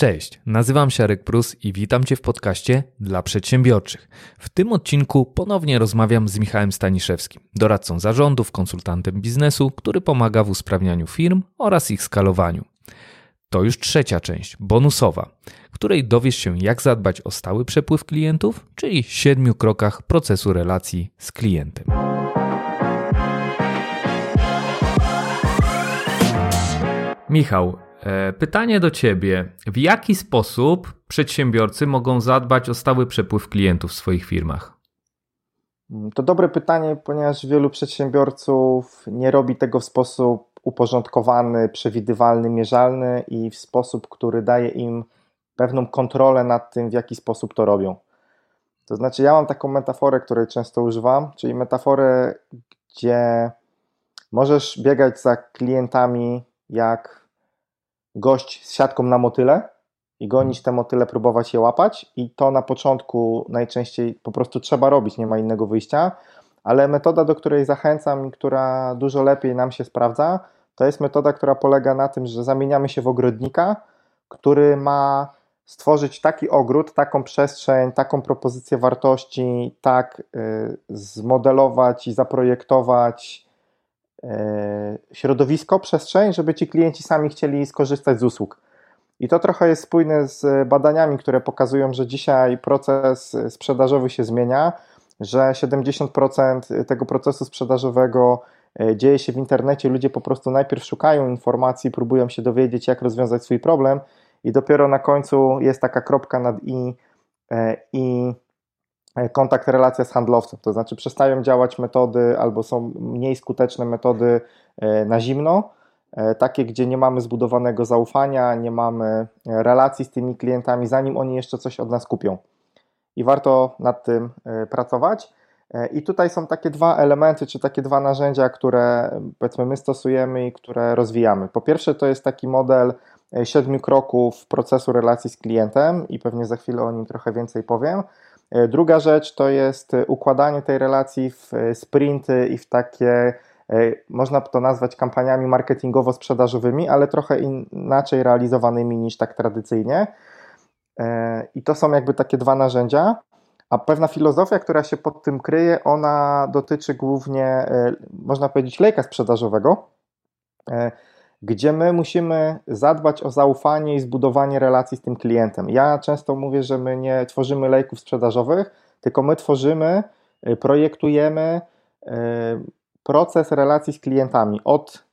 Cześć, nazywam się Arek Prus i witam Cię w podcaście dla przedsiębiorczych. W tym odcinku ponownie rozmawiam z Michałem Staniszewskim, doradcą zarządów, konsultantem biznesu, który pomaga w usprawnianiu firm oraz ich skalowaniu. To już trzecia część, bonusowa, której dowiesz się, jak zadbać o stały przepływ klientów, czyli siedmiu krokach procesu relacji z klientem. Michał, pytanie do Ciebie. W jaki sposób przedsiębiorcy mogą zadbać o stały przepływ klientów w swoich firmach? To dobre pytanie, ponieważ wielu przedsiębiorców nie robi tego w sposób uporządkowany, przewidywalny, mierzalny i w sposób, który daje im pewną kontrolę nad tym, w jaki sposób to robią. To znaczy, ja mam taką metaforę, której często używam, czyli metaforę, gdzie możesz biegać za klientami jak gość z siatką na motyle i gonić te motyle, próbować je łapać, i to na początku najczęściej po prostu trzeba robić, nie ma innego wyjścia. Ale metoda, do której zachęcam i która dużo lepiej nam się sprawdza, to jest metoda, która polega na tym, że zamieniamy się w ogrodnika, który ma stworzyć taki ogród, taką przestrzeń, taką propozycję wartości, tak y, zmodelować i zaprojektować środowisko, przestrzeń, żeby ci klienci sami chcieli skorzystać z usług. I to trochę jest spójne z badaniami, które pokazują, że dzisiaj proces sprzedażowy się zmienia, że 70% tego procesu sprzedażowego e, dzieje się w internecie. Ludzie po prostu najpierw szukają informacji, próbują się dowiedzieć, jak rozwiązać swój problem, i dopiero na końcu jest taka kropka nad i e, i e, kontakt, relacja z handlowcem. To znaczy przestają działać metody albo są mniej skuteczne metody na zimno, takie, gdzie nie mamy zbudowanego zaufania, nie mamy relacji z tymi klientami, zanim oni jeszcze coś od nas kupią i warto nad tym e, pracować. E, I tutaj są takie dwa elementy, czy takie dwa narzędzia, które powiedzmy my stosujemy i które rozwijamy. Po pierwsze, to jest taki model e, siedmiu kroków procesu relacji z klientem i pewnie za chwilę o nim trochę więcej powiem. Druga rzecz to jest układanie tej relacji w sprinty i w takie, można to nazwać kampaniami marketingowo-sprzedażowymi, ale trochę inaczej realizowanymi niż tak tradycyjnie. E, I to są jakby takie dwa narzędzia. A pewna filozofia, która się pod tym kryje, ona dotyczy głównie, e, można powiedzieć, lejka sprzedażowego, e, gdzie my musimy zadbać o zaufanie i zbudowanie relacji z tym klientem. Ja często mówię, że my nie tworzymy lejków sprzedażowych, tylko my tworzymy, projektujemy proces relacji z klientami. Od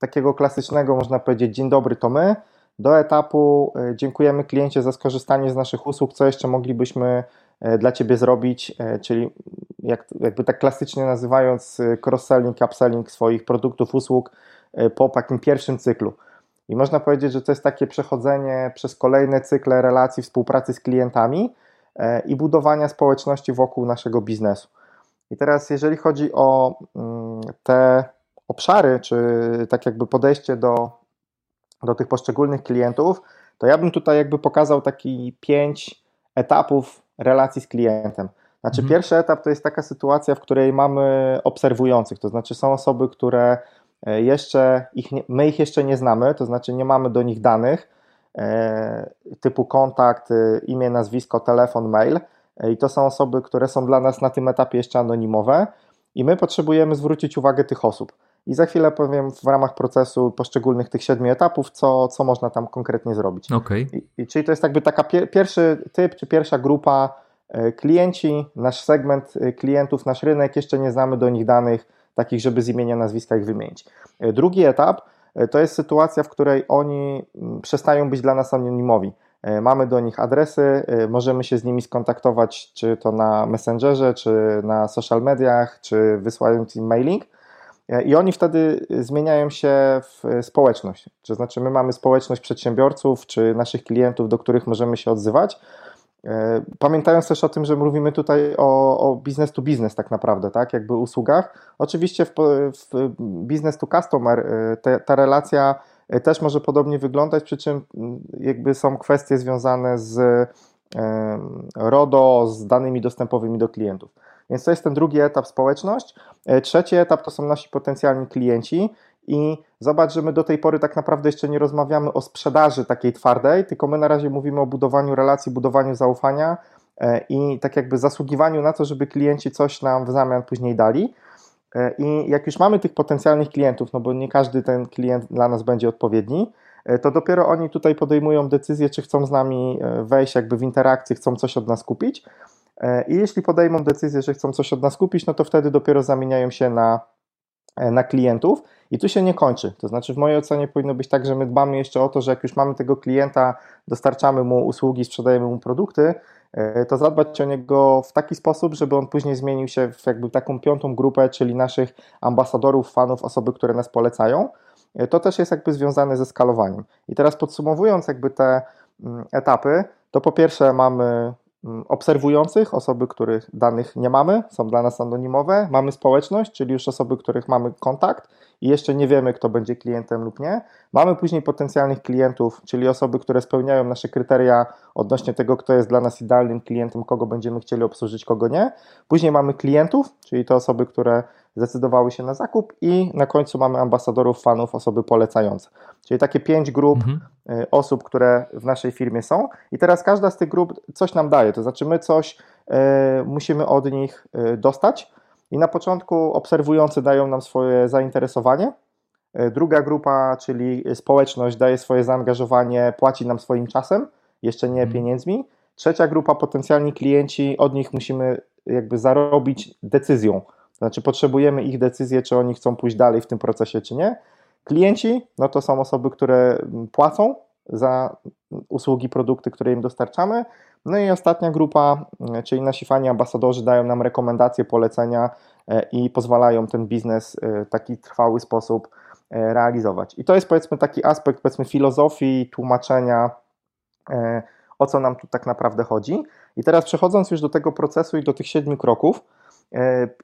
takiego klasycznego, można powiedzieć, dzień dobry, to my, do etapu e, dziękujemy kliencie za skorzystanie z naszych usług, co jeszcze moglibyśmy dla Ciebie zrobić, czyli jak, jakby tak klasycznie nazywając cross-selling, upselling swoich produktów, usług po takim pierwszym cyklu. I można powiedzieć, że to jest takie przechodzenie przez kolejne cykle relacji, współpracy z klientami i budowania społeczności wokół naszego biznesu. I teraz, jeżeli chodzi o mm, te obszary, czy tak jakby podejście do do tych poszczególnych klientów, to ja bym tutaj jakby pokazał taki pięć etapów relacji z klientem. Znaczy, mhm. pierwszy etap to jest taka sytuacja, w której mamy obserwujących, to znaczy są osoby, które jeszcze ich my ich jeszcze nie znamy, to znaczy nie mamy do nich danych e, typu kontakt, e, imię, nazwisko, telefon, mail i to są osoby, które są dla nas na tym etapie jeszcze anonimowe i my potrzebujemy zwrócić uwagę tych osób. I za chwilę powiem w ramach procesu poszczególnych tych siedmiu etapów, co, co można tam konkretnie zrobić. Okay. I, I, czyli to jest jakby taka pie, pierwszy typ, czy pierwsza grupa e, klienci, nasz segment e, klientów, nasz rynek, jeszcze nie znamy do nich danych takich, żeby z imienia, nazwiska ich wymienić. E, drugi etap to jest sytuacja, w której oni mm, przestają być dla nas anonimowi. Mamy do nich adresy, możemy się z nimi skontaktować, czy to na Messengerze, czy na social mediach, czy wysłając im mailing E, I oni wtedy zmieniają się w społeczność. To znaczy, my mamy społeczność przedsiębiorców czy naszych klientów, do których możemy się odzywać. E, pamiętając też o tym, że mówimy tutaj o, o business to business, tak naprawdę, tak, jakby usługach. Oczywiście w, w business to customer e, te, ta relacja też może podobnie wyglądać, przy czym jakby są kwestie związane z RODO, z danymi dostępowymi do klientów. Więc to jest ten drugi etap społeczność. E, trzeci etap to są nasi potencjalni klienci I zobacz, że my do tej pory tak naprawdę jeszcze nie rozmawiamy o sprzedaży takiej twardej, tylko my na razie mówimy o budowaniu relacji, budowaniu zaufania e, i tak jakby zasługiwaniu na to, żeby klienci coś nam w zamian później dali. E, I jak już mamy tych potencjalnych klientów, no bo nie każdy ten klient dla nas będzie odpowiedni, e, to dopiero oni tutaj podejmują decyzję, czy chcą z nami wejść jakby w interakcję, chcą coś od nas kupić. I jeśli podejmą decyzję, że chcą coś od nas kupić, no to wtedy dopiero zamieniają się na, na klientów. I tu się nie kończy. To znaczy, w mojej ocenie powinno być tak, że my dbamy jeszcze o to, że jak już mamy tego klienta, dostarczamy mu usługi, sprzedajemy mu produkty, e, to zadbać o niego w taki sposób, żeby on później zmienił się w jakby taką piątą grupę, czyli naszych ambasadorów, fanów, osoby, które nas polecają. E, to też jest jakby związane ze skalowaniem. I teraz podsumowując jakby te mm, etapy, to po pierwsze mamy obserwujących, osoby, których danych nie mamy, są dla nas anonimowe. Mamy społeczność, czyli już osoby, których mamy kontakt i jeszcze nie wiemy, kto będzie klientem lub nie. Mamy później potencjalnych klientów, czyli osoby, które spełniają nasze kryteria odnośnie tego, kto jest dla nas idealnym klientem, kogo będziemy chcieli obsłużyć, kogo nie. Później mamy klientów, czyli te osoby, które zdecydowały się na zakup i na końcu mamy ambasadorów, fanów, osoby polecające. Czyli takie pięć grup mhm. Y, osób, które w naszej firmie są i teraz każda z tych grup coś nam daje, to znaczy my coś y, musimy od nich y, dostać i na początku obserwujący dają nam swoje zainteresowanie, druga grupa, czyli społeczność daje swoje zaangażowanie, płaci nam swoim czasem, jeszcze nie mhm. pieniędzmi, trzecia grupa, potencjalni klienci, od nich musimy jakby zarobić decyzją, znaczy potrzebujemy ich decyzję, czy oni chcą pójść dalej w tym procesie, czy nie. Klienci, no to są osoby, które płacą za usługi, produkty, które im dostarczamy. No i ostatnia grupa, czyli nasi fani ambasadorzy dają nam rekomendacje, polecenia e, i pozwalają ten biznes e, w taki trwały sposób e, realizować. I to jest powiedzmy taki aspekt powiedzmy filozofii, tłumaczenia, o co nam tu tak naprawdę chodzi. I teraz przechodząc już do tego procesu i do tych siedmiu kroków, E,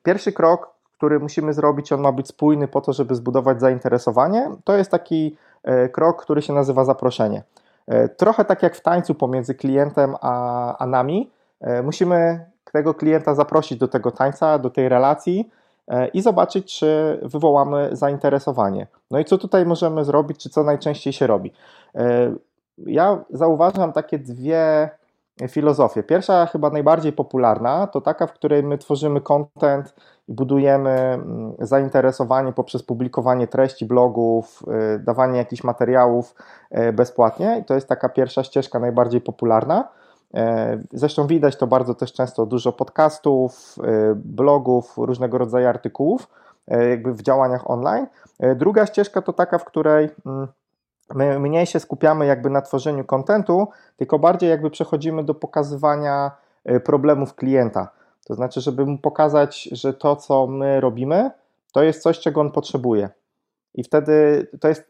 pierwszy krok, który musimy zrobić, on ma być spójny po to, żeby zbudować zainteresowanie. To jest taki e, krok, który się nazywa zaproszenie. E, trochę tak jak w tańcu pomiędzy klientem a, a nami, musimy tego klienta zaprosić do tego tańca, do tej relacji i zobaczyć, czy wywołamy zainteresowanie. No i co tutaj możemy zrobić, czy co najczęściej się robi. Ja zauważam takie dwie filozofię. Pierwsza, chyba najbardziej popularna, to taka, w której my tworzymy content i budujemy mm, zainteresowanie poprzez publikowanie treści blogów, y, dawanie jakichś materiałów y, bezpłatnie. I to jest taka pierwsza ścieżka najbardziej popularna. Y, zresztą widać to bardzo też często dużo podcastów, blogów, różnego rodzaju artykułów, jakby w działaniach online. Druga ścieżka to taka, w której mm, my mniej się skupiamy jakby na tworzeniu kontentu, tylko bardziej jakby przechodzimy do pokazywania y, problemów klienta. To znaczy, żeby mu pokazać, że to, co my robimy, to jest coś, czego on potrzebuje. I wtedy to jest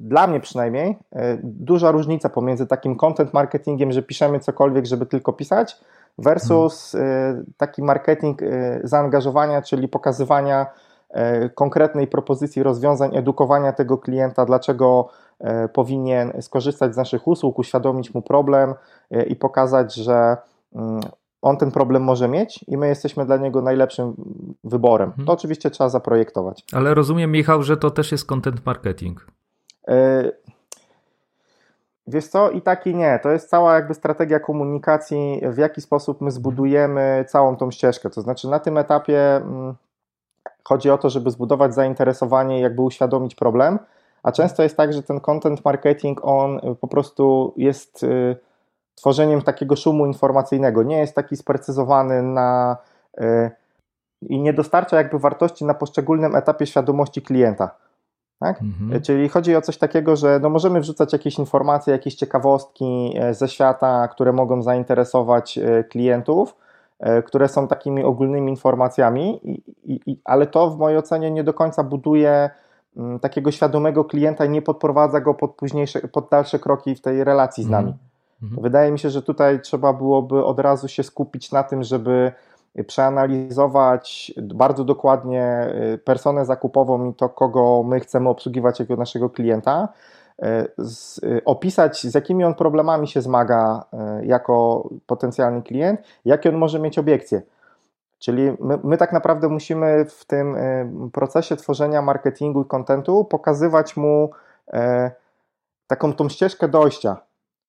dla mnie przynajmniej y, duża różnica pomiędzy takim content marketingiem, że piszemy cokolwiek, żeby tylko pisać, versus hmm. taki marketing zaangażowania, czyli pokazywania konkretnej propozycji rozwiązań, edukowania tego klienta, dlaczego E, powinien skorzystać z naszych usług, uświadomić mu problem e, i pokazać, że mm, on ten problem może mieć i my jesteśmy dla niego najlepszym wyborem. To mhm. oczywiście trzeba zaprojektować. Ale rozumiem, Michał, że to też jest content marketing. E, wiesz co, i tak i nie. To jest cała jakby strategia komunikacji, w jaki sposób my zbudujemy całą tą ścieżkę. To znaczy na tym etapie mm, chodzi o to, żeby zbudować zainteresowanie jakby uświadomić problem, a często jest tak, że ten content marketing, on y, po prostu jest y, tworzeniem takiego szumu informacyjnego, nie jest taki sprecyzowany na y, i nie dostarcza jakby wartości na poszczególnym etapie świadomości klienta. Tak? Mhm. Czyli chodzi o coś takiego, że no możemy wrzucać jakieś informacje, jakieś ciekawostki ze świata, które mogą zainteresować klientów, które są takimi ogólnymi informacjami, i, i, ale to w mojej ocenie nie do końca buduje Mm, takiego świadomego klienta i nie podprowadza go pod późniejsze, pod dalsze kroki w tej relacji z nami. Mm. Wydaje mi się, że tutaj trzeba byłoby od razu się skupić na tym, żeby przeanalizować bardzo dokładnie y, personę zakupową i to, kogo my chcemy obsługiwać jako naszego klienta, z, y, opisać, z jakimi on problemami się zmaga jako potencjalny klient, jakie on może mieć obiekcje. Czyli my, my, tak naprawdę musimy w tym procesie tworzenia marketingu i kontentu pokazywać mu e, taką tą ścieżkę dojścia,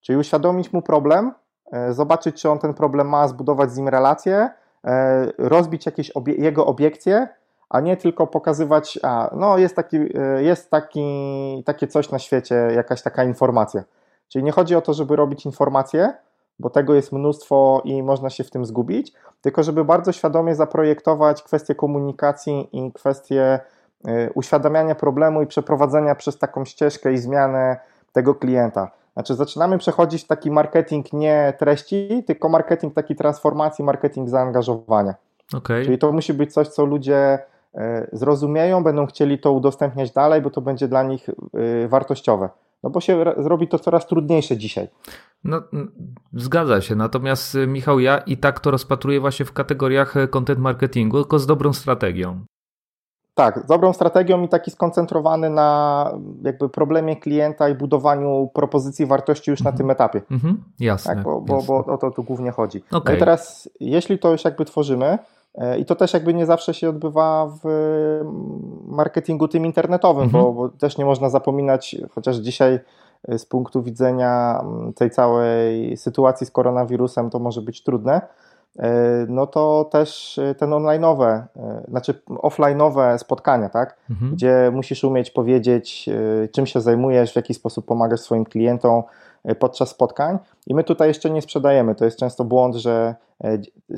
czyli uświadomić mu problem, e, zobaczyć, czy on ten problem ma, zbudować z nim relacje, e, rozbić jakieś obie jego obiekcje, a nie tylko pokazywać, a no jest, taki, jest taki, takie coś na świecie, jakaś taka informacja. Czyli nie chodzi o to, żeby robić informacje, bo tego jest mnóstwo i można się w tym zgubić, tylko żeby bardzo świadomie zaprojektować kwestie komunikacji i kwestie y, uświadamiania problemu i przeprowadzenia przez taką ścieżkę i zmianę tego klienta. Znaczy, zaczynamy przechodzić w taki marketing nie treści, tylko marketing taki transformacji, marketing zaangażowania. Okay. Czyli to musi być coś, co ludzie zrozumieją, będą chcieli to udostępniać dalej, bo to będzie dla nich y, wartościowe. No bo się robi to coraz trudniejsze dzisiaj. No, zgadza się. Natomiast y, Michał, ja i tak to rozpatruję właśnie w kategoriach content marketingu, tylko z dobrą strategią. Tak, z dobrą strategią i taki skoncentrowany na jakby problemie klienta i budowaniu propozycji wartości już na mhm. tym etapie. Mhm. Jasne. Tak, bo, bo, jasne. bo o to tu głównie chodzi. Okay. No i teraz, jeśli to już jakby tworzymy, e, i to też jakby nie zawsze się odbywa w marketingu tym internetowym, mhm. bo, bo, też nie można zapominać, chociaż dzisiaj z punktu widzenia mm, tej całej sytuacji z koronawirusem to może być trudne, e, no to też e, ten online'owe, e, znaczy offline'owe spotkania, tak? Mhm. Gdzie musisz umieć powiedzieć, czym się zajmujesz, w jaki sposób pomagasz swoim klientom podczas spotkań. I my tutaj jeszcze nie sprzedajemy. To jest często błąd, że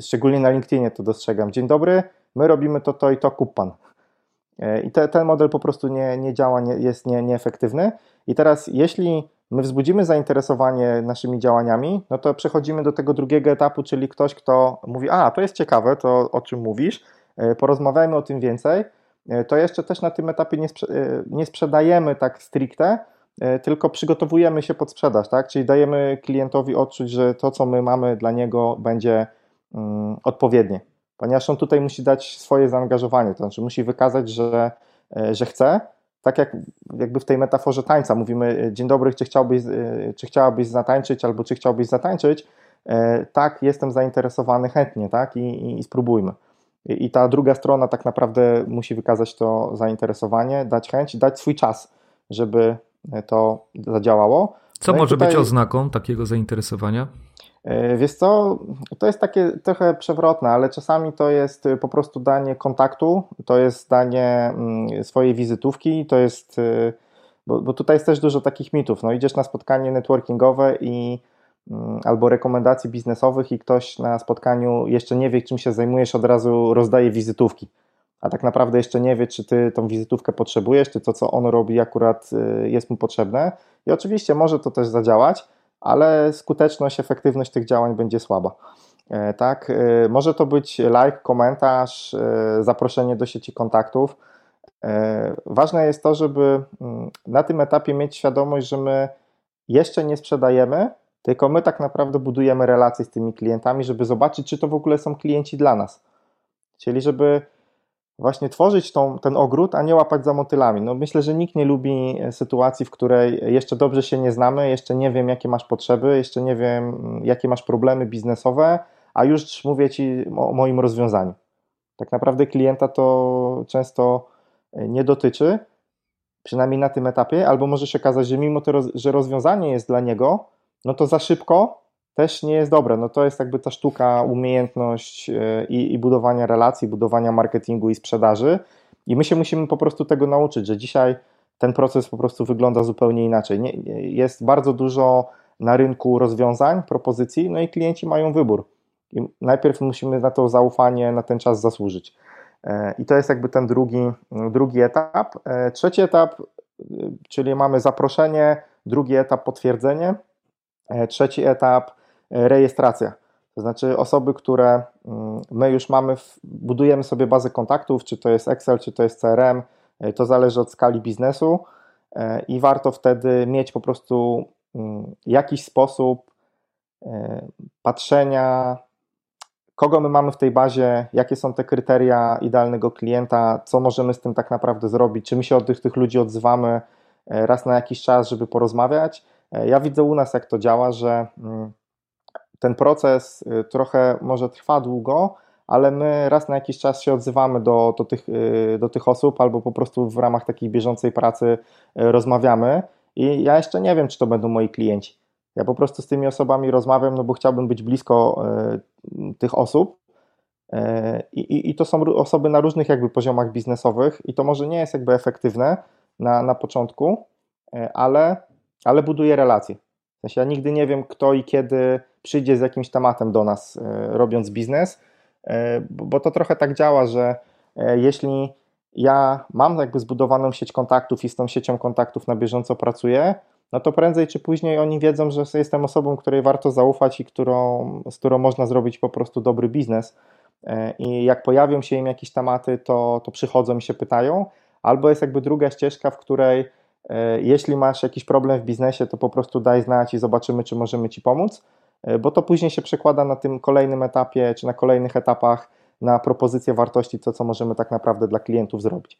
szczególnie na LinkedInie to dostrzegam. Dzień dobry, my robimy to, to i to, kup pan. I te, ten model po prostu nie, nie działa, nie, jest nie, nieefektywny. I teraz, jeśli my wzbudzimy zainteresowanie naszymi działaniami, no to przechodzimy do tego drugiego etapu, czyli ktoś, kto mówi: A, to jest ciekawe, to o czym mówisz, e, porozmawiajmy o tym więcej. E, to jeszcze też na tym etapie nie, sprze e, nie sprzedajemy tak stricte, tylko przygotowujemy się pod sprzedaż, tak? Czyli dajemy klientowi odczuć, że to, co my mamy dla niego, będzie mm, odpowiednie, ponieważ on tutaj musi dać swoje zaangażowanie, to znaczy musi wykazać, że, że chce, tak jak jakby w tej metaforze tańca mówimy, e, dzień dobry, czy chciałbyś, e, czy chciałabyś zatańczyć, albo czy chciałbyś zatańczyć, e, tak, jestem zainteresowany chętnie, tak, i, i, i spróbujmy. I, I, ta druga strona tak naprawdę musi wykazać to zainteresowanie, dać chęć, dać swój czas, żeby to zadziałało. Co no może tutaj... być oznaką takiego zainteresowania? E, wiesz co, to jest takie trochę przewrotne, ale czasami to jest y, po prostu danie kontaktu, to jest danie mm, swojej wizytówki, to jest, bo, bo tutaj jest też dużo takich mitów. No idziesz na spotkanie networkingowe i mm, albo rekomendacji biznesowych i ktoś na spotkaniu jeszcze nie wie, czym się zajmujesz, od razu rozdaje wizytówki. A tak naprawdę jeszcze nie wie, czy ty tą wizytówkę potrzebujesz, czy to, co on robi, akurat y, jest mu potrzebne. I oczywiście może to też zadziałać, ale skuteczność, efektywność tych działań będzie słaba. E, tak, e, może to być like, komentarz, e, zaproszenie do sieci kontaktów. Ważne jest to, żeby mm, na tym etapie mieć świadomość, że my jeszcze nie sprzedajemy, tylko my tak naprawdę budujemy relacje z tymi klientami, żeby zobaczyć, czy to w ogóle są klienci dla nas. Czyli żeby właśnie tworzyć tą, ten ogród, a nie łapać za motylami. No myślę, że nikt nie lubi e, sytuacji, w której jeszcze dobrze się nie znamy, jeszcze nie wiem, jakie masz potrzeby, jeszcze nie wiem, mm, jakie masz problemy biznesowe, a już mówię Ci o moim rozwiązaniu. Tak naprawdę klienta to często e, nie dotyczy, przynajmniej na tym etapie, albo może się okazać, że mimo to, że rozwiązanie jest dla niego, no to za szybko też nie jest dobre. No to jest jakby ta sztuka, umiejętność e, i, i budowania relacji, budowania marketingu i sprzedaży. I my się musimy po prostu tego nauczyć, że dzisiaj ten proces po prostu wygląda zupełnie inaczej. Nie, jest bardzo dużo na rynku rozwiązań, propozycji, no i klienci mają wybór. I najpierw musimy na to zaufanie, na ten czas zasłużyć. E, I to jest jakby ten drugi, drugi etap. E, trzeci etap, czyli mamy zaproszenie, drugi etap potwierdzenie, trzeci etap rejestracja. To znaczy osoby, które mm, my już mamy, budujemy sobie bazę kontaktów, czy to jest Excel, czy to jest CRM, e, to zależy od skali biznesu e, i warto wtedy mieć po prostu mm, jakiś sposób e, patrzenia, kogo my mamy w tej bazie, jakie są te kryteria idealnego klienta, co możemy z tym tak naprawdę zrobić, czy my się od tych, tych ludzi odzywamy raz na jakiś czas, żeby porozmawiać. Ja widzę u nas, jak to działa, że mm, ten proces y, trochę może trwa długo, ale my raz na jakiś czas się odzywamy do, do, tych, do tych osób albo po prostu w ramach takiej bieżącej pracy rozmawiamy i ja jeszcze nie wiem, czy to będą moi klienci. Ja po prostu z tymi osobami rozmawiam, no bo chciałbym być blisko tych osób, I, to są osoby na różnych jakby poziomach biznesowych i to może nie jest jakby efektywne na, na początku, ale, ale buduje relacje. W sensie ja nigdy nie wiem, kto i kiedy przyjdzie z jakimś tematem do nas, e, robiąc biznes, e, bo to trochę tak działa, że e, jeśli ja mam jakby zbudowaną sieć kontaktów i z tą siecią kontaktów na bieżąco pracuję, no to prędzej czy później oni wiedzą, że jestem osobą, której warto zaufać i którą, z którą można zrobić po prostu dobry biznes. I jak pojawią się im jakieś tematy, to, to przychodzą i się pytają. Albo jest jakby druga ścieżka, w której jeśli masz jakiś problem w biznesie, to po prostu daj znać i zobaczymy, czy możemy Ci pomóc, e, bo to później się przekłada na tym kolejnym etapie, czy na kolejnych etapach na propozycję wartości, to co możemy tak naprawdę dla klientów zrobić.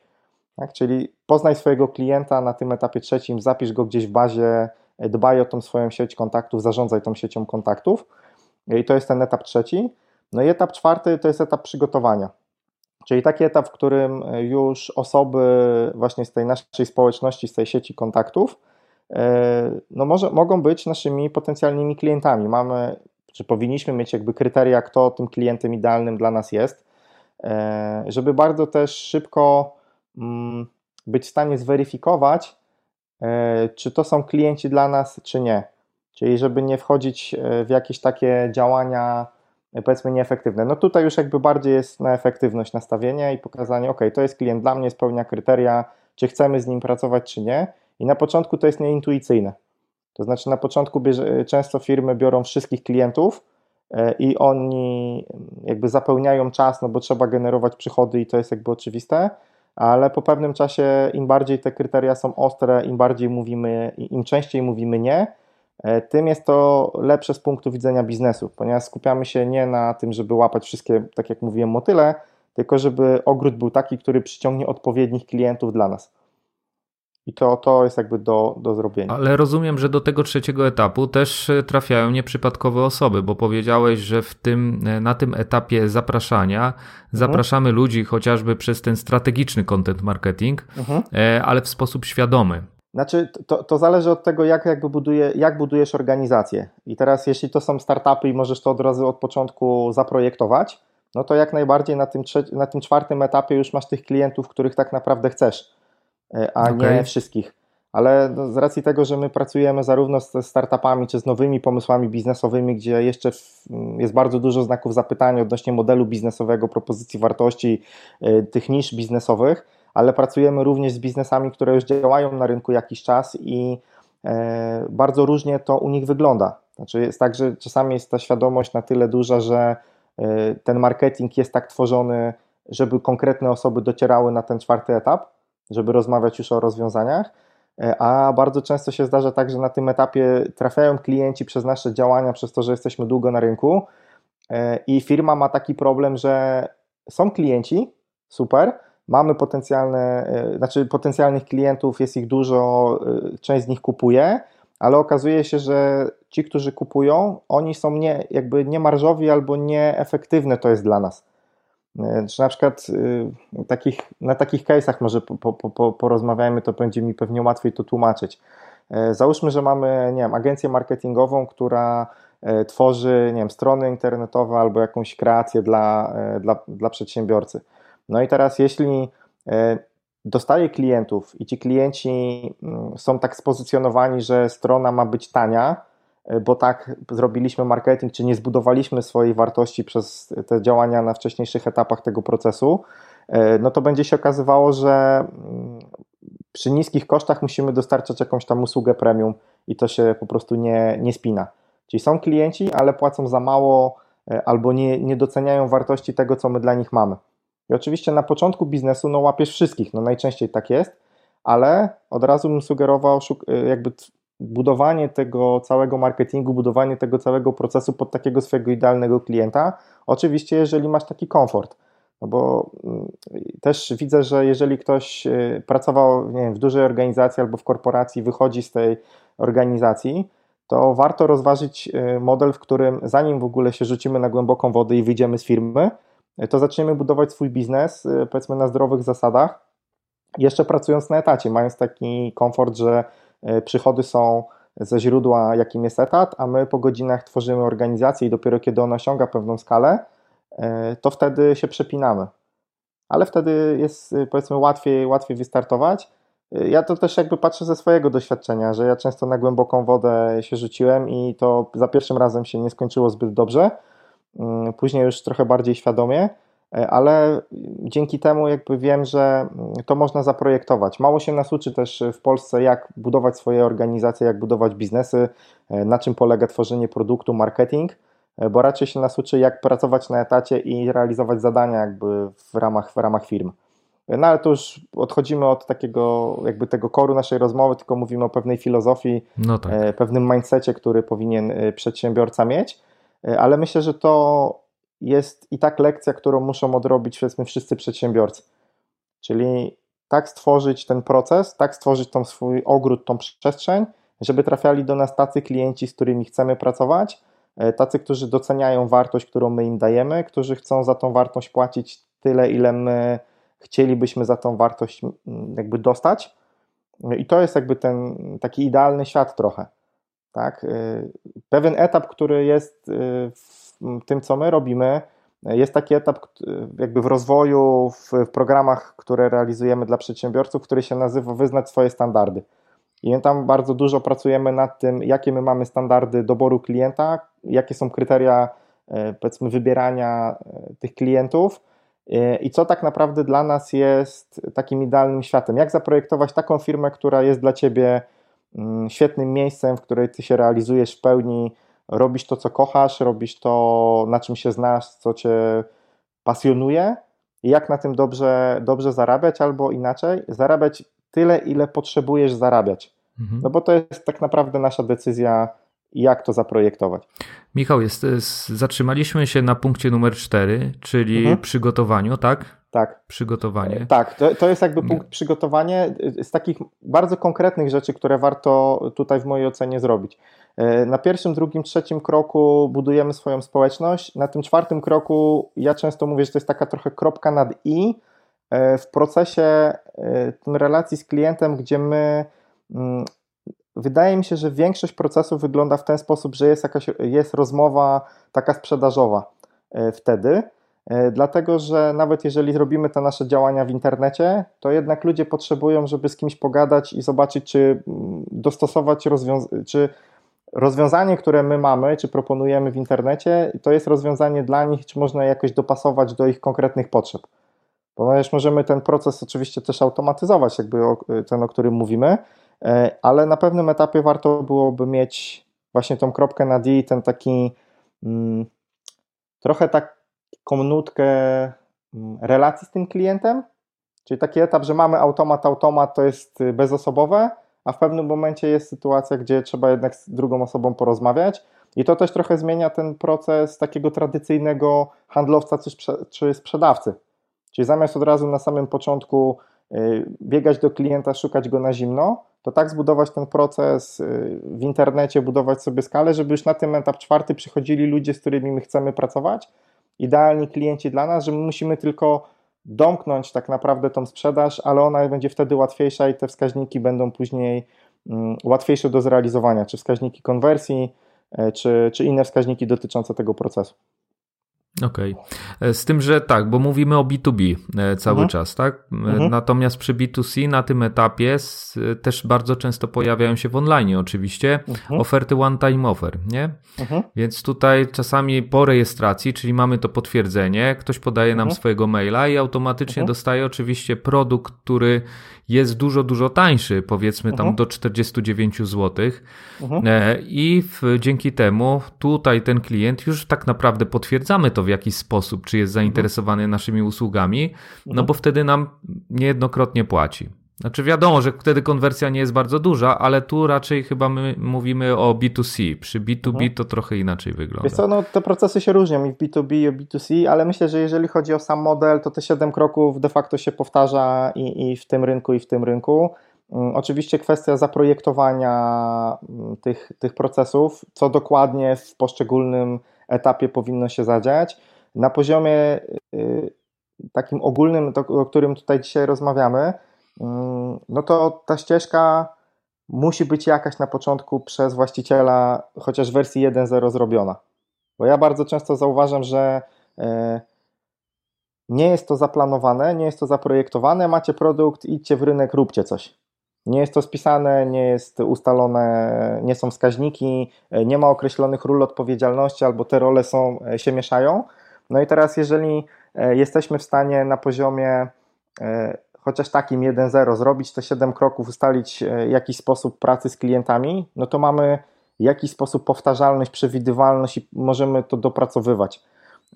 Tak? Czyli poznaj swojego klienta na tym etapie trzecim, zapisz go gdzieś w bazie, e, dbaj o tą swoją sieć kontaktów, zarządzaj tą siecią kontaktów. I to jest ten etap trzeci. No i etap czwarty to jest etap przygotowania. Czyli taki etap, w którym e, już osoby właśnie z tej naszej społeczności, z tej sieci kontaktów, e, no może, mogą być naszymi potencjalnymi klientami. Mamy, czy powinniśmy mieć jakby kryteria, kto tym klientem idealnym dla nas jest, e, żeby bardzo też szybko mm, być w stanie zweryfikować, czy to są klienci dla nas, czy nie. Czyli żeby nie wchodzić w jakieś takie działania, powiedzmy nieefektywne. No tutaj już jakby bardziej jest na efektywność nastawienia i pokazanie, ok, to jest klient dla mnie, spełnia kryteria, czy chcemy z nim pracować, czy nie. I na początku to jest nieintuicyjne. To znaczy na początku bierze, często firmy biorą wszystkich klientów e, i oni jakby zapełniają czas, no bo trzeba generować przychody i to jest jakby oczywiste, ale po pewnym czasie im bardziej te kryteria są ostre, im bardziej mówimy, im częściej mówimy nie, tym jest to lepsze z punktu widzenia biznesu, ponieważ skupiamy się nie na tym, żeby łapać wszystkie, tak jak mówiłem, motyle, tylko żeby ogród był taki, który przyciągnie odpowiednich klientów dla nas. I to, to jest jakby do, do zrobienia. Ale rozumiem, że do tego trzeciego etapu też e, trafiają nieprzypadkowe osoby, bo powiedziałeś, że w tym, e, na tym etapie zapraszania mhm. zapraszamy ludzi chociażby przez ten strategiczny content marketing, mhm. ale w sposób świadomy. Znaczy, to, to zależy od tego, jak, jakby buduje, jak budujesz organizację. I teraz, jeśli to są startupy i możesz to od razu od początku zaprojektować, no to jak najbardziej na tym, na tym czwartym etapie już masz tych klientów, których tak naprawdę chcesz, e, a okay. nie wszystkich. Ale no, z racji tego, że my pracujemy zarówno z startupami, czy z nowymi pomysłami biznesowymi, gdzie jeszcze jest bardzo dużo znaków zapytania odnośnie modelu biznesowego, propozycji wartości, e, tych nisz biznesowych, ale pracujemy również z biznesami, które już działają na rynku jakiś czas i e, bardzo różnie to u nich wygląda. Znaczy jest tak, że czasami jest ta świadomość na tyle duża, że e, ten marketing jest tak tworzony, żeby konkretne osoby docierały na ten czwarty etap, żeby rozmawiać już o rozwiązaniach, e, a bardzo często się zdarza tak, że na tym etapie trafiają klienci przez nasze działania, przez to, że jesteśmy długo na rynku i firma ma taki problem, że są klienci, super, mamy potencjalne, e, znaczy potencjalnych klientów, jest ich dużo, e, część z nich kupuje, ale okazuje się, że ci, którzy kupują, oni są nie, jakby niemarżowi albo nieefektywne to jest dla nas. E, czy na przykład takich, na takich case'ach może po, po, po, porozmawiajmy, to będzie mi pewnie łatwiej to tłumaczyć. Załóżmy, że mamy, nie wiem, agencję marketingową, która tworzy, nie wiem, strony internetowe albo jakąś kreację dla, dla, dla przedsiębiorcy. No i teraz, jeśli e, dostaję klientów i ci klienci mm, są tak spozycjonowani, że strona ma być tania, e, bo tak zrobiliśmy marketing, czy nie zbudowaliśmy swojej wartości przez te działania na wcześniejszych etapach tego procesu, e, no to będzie się okazywało, że mm, przy niskich kosztach musimy dostarczać jakąś tam usługę premium i to się po prostu nie, nie spina. Czyli są klienci, ale płacą za mało albo nie, nie doceniają wartości tego, co my dla nich mamy. I oczywiście na początku biznesu no łapiesz wszystkich, no najczęściej tak jest, ale od razu bym sugerował y, jakby budowanie tego całego marketingu, budowanie tego całego procesu pod takiego swojego idealnego klienta. Oczywiście, jeżeli masz taki komfort. No bo mm, też widzę, że jeżeli ktoś y, pracował nie wiem, w dużej organizacji albo w korporacji, wychodzi z tej organizacji, to warto rozważyć y, model, w którym zanim w ogóle się rzucimy na głęboką wodę i wyjdziemy z firmy, to zaczniemy budować swój biznes, powiedzmy na zdrowych zasadach, jeszcze pracując na etacie, mając taki komfort, że przychody są ze źródła, jakim jest etat, a my po godzinach tworzymy organizację i dopiero kiedy ona osiąga pewną skalę, to wtedy się przepinamy. Ale wtedy jest powiedzmy łatwiej, łatwiej wystartować. Ja to też jakby patrzę ze swojego doświadczenia, że ja często na głęboką wodę się rzuciłem i to za pierwszym razem się nie skończyło zbyt dobrze. Mm, później już trochę bardziej świadomie, e, ale dzięki temu jakby wiem, że mm, to można zaprojektować. Mało się nas uczy też w Polsce, jak budować swoje organizacje, jak budować biznesy, e, na czym polega tworzenie produktu, marketing, e, bo raczej się nas uczy, jak pracować na etacie i realizować zadania jakby w ramach, w ramach firm. No ale to już odchodzimy od takiego, jakby tego koru naszej rozmowy, tylko mówimy o pewnej filozofii, no tak. Pewnym mindsetie, który powinien przedsiębiorca mieć, ale myślę, że to jest i tak lekcja, którą muszą odrobić powiedzmy wszyscy przedsiębiorcy. Czyli tak stworzyć ten proces, tak stworzyć tą swój ogród, tą przestrzeń, żeby trafiali do nas tacy klienci, z którymi chcemy pracować, tacy, którzy doceniają wartość, którą my im dajemy, którzy chcą za tą wartość płacić tyle, ile my chcielibyśmy za tą wartość mm, jakby dostać. I to jest jakby ten taki idealny świat trochę. Tak? Y, pewien etap, który jest y, w tym, co my robimy, jest taki etap jakby w rozwoju, w, programach, które realizujemy dla przedsiębiorców, który się nazywa Wyznać swoje standardy. I tam bardzo dużo pracujemy nad tym, jakie my mamy standardy doboru klienta, jakie są kryteria, y, powiedzmy, wybierania tych klientów, i co tak naprawdę dla nas jest takim idealnym światem? Jak zaprojektować taką firmę, która jest dla ciebie świetnym miejscem, w której ty się realizujesz w pełni, robisz to, co kochasz, robisz to, na czym się znasz, co cię pasjonuje i jak na tym dobrze, dobrze zarabiać, albo inaczej, zarabiać tyle, ile potrzebujesz zarabiać. Mhm. No bo to jest tak naprawdę nasza decyzja jak to zaprojektować. Michał, jest, zatrzymaliśmy się na punkcie numer 4, czyli mhm. przygotowaniu, tak? Tak. Przygotowanie. E, tak, to, to jest jakby punkt przygotowanie z takich bardzo konkretnych rzeczy, które warto tutaj w mojej ocenie zrobić. E, na pierwszym, drugim, trzecim kroku budujemy swoją społeczność. Na tym czwartym kroku ja często mówię, że to jest taka trochę kropka nad i e, w procesie tym relacji z klientem, gdzie my mm, wydaje mi się, że większość procesów wygląda w ten sposób, że jest jakaś jest rozmowa taka sprzedażowa e, wtedy. E, dlatego, że nawet jeżeli robimy te nasze działania w internecie, to jednak ludzie potrzebują, żeby z kimś pogadać i zobaczyć, czy mm, dostosować rozwiązanie, czy rozwiązanie, które my mamy, czy proponujemy w internecie, to jest rozwiązanie dla nich, czy można jakoś dopasować do ich konkretnych potrzeb. Ponieważ możemy ten proces oczywiście też automatyzować, jakby ten, o którym mówimy, E, ale na pewnym etapie warto byłoby mieć właśnie tą kropkę na D, ten taki mm, trochę taką nutkę mm, relacji z tym klientem, czyli taki etap, że mamy automat, automat to jest y, bezosobowe, a w pewnym momencie jest sytuacja, gdzie trzeba jednak z drugą osobą porozmawiać i to też trochę zmienia ten proces takiego tradycyjnego handlowca czy, sprzedawcy. Czyli zamiast od razu na samym początku y, biegać do klienta, szukać go na zimno, to tak zbudować ten proces y, w internecie, budować sobie skalę, żeby już na tym etap czwarty przychodzili ludzie, z którymi my chcemy pracować, idealni klienci dla nas, że my musimy tylko domknąć tak naprawdę tą sprzedaż, ale ona będzie wtedy łatwiejsza i te wskaźniki będą później mm, łatwiejsze do zrealizowania, czy wskaźniki konwersji, e, czy, czy inne wskaźniki dotyczące tego procesu. Okej. Okay. E, z tym, że tak, bo mówimy o B2B e, cały mhm. czas, tak? E, mhm. Natomiast przy B2C na tym etapie też bardzo często pojawiają się w online oczywiście mhm. oferty one-time offer, nie? Mhm. Więc tutaj czasami po rejestracji, czyli mamy to potwierdzenie, ktoś podaje nam mhm. swojego maila i automatycznie mhm. dostaje oczywiście produkt, który jest dużo, dużo tańszy, powiedzmy tam do 49 zł. I w, dzięki temu tutaj ten klient już tak naprawdę potwierdzamy to w jakiś sposób, czy jest zainteresowany naszymi usługami, no mhm. bo wtedy nam niejednokrotnie płaci. Znaczy wiadomo, że wtedy konwersja nie jest bardzo duża, ale tu raczej chyba my mówimy o B2C. Przy B2B mhm. to trochę inaczej wygląda. Wiesz co, no te procesy się różnią i w B2B i w B2C, ale myślę, że jeżeli chodzi o sam model, to te 7 kroków de facto się powtarza i, i w tym rynku, i w tym rynku. Mm, oczywiście kwestia zaprojektowania mm, tych, tych procesów, co dokładnie w poszczególnym etapie powinno się zadziać. na poziomie takim ogólnym, o którym tutaj dzisiaj rozmawiamy, no to ta ścieżka musi być jakaś na początku przez właściciela, chociaż w wersji 1.0 zrobiona. Bo ja bardzo często zauważam, że e, nie jest to zaplanowane, nie jest to zaprojektowane, macie produkt, idźcie w rynek, róbcie coś. Nie jest to spisane, nie jest ustalone, nie są wskaźniki, e, nie ma określonych ról odpowiedzialności, albo te role są, e, się mieszają. No i teraz, jeżeli jesteśmy w stanie na poziomie chociaż takim 1.0 zrobić te 7 kroków, ustalić jakiś sposób pracy z klientami, no to mamy jakiś sposób powtarzalność, przewidywalność i możemy to dopracowywać.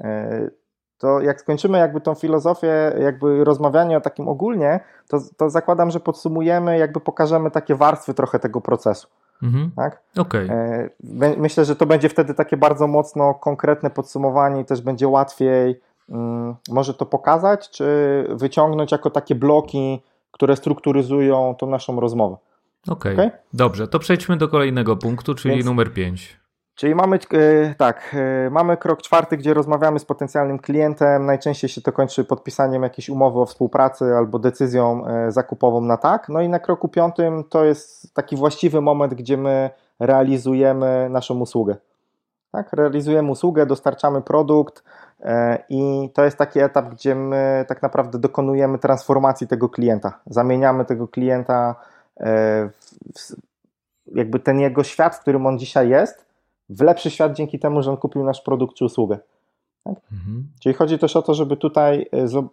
E, to jak skończymy jakby tą filozofię, jakby rozmawianie o takim ogólnie, to, to zakładam, że podsumujemy, jakby pokażemy takie warstwy trochę tego procesu. Mhm. Tak? Okay. E, myślę, że to będzie wtedy takie bardzo mocno konkretne podsumowanie i też będzie łatwiej może to pokazać, czy wyciągnąć jako takie bloki, które strukturyzują tą naszą rozmowę. Okej, okay. okay. dobrze, to przejdźmy do kolejnego punktu, czyli Więc, numer 5. Czyli mamy, e, tak, e, mamy krok czwarty, gdzie rozmawiamy z potencjalnym klientem. Najczęściej się to kończy podpisaniem jakiejś umowy o współpracy albo decyzją e, zakupową na tak. No i na kroku piątym to jest taki właściwy moment, gdzie my realizujemy naszą usługę. Tak, realizujemy usługę, dostarczamy produkt i to jest taki etap, gdzie my tak naprawdę dokonujemy transformacji tego klienta. Zamieniamy tego klienta E, jakby ten jego świat, w którym on dzisiaj jest, w lepszy świat dzięki temu, że on kupił nasz produkt czy usługę. Tak? Mhm. Czyli chodzi też o to, żeby tutaj e,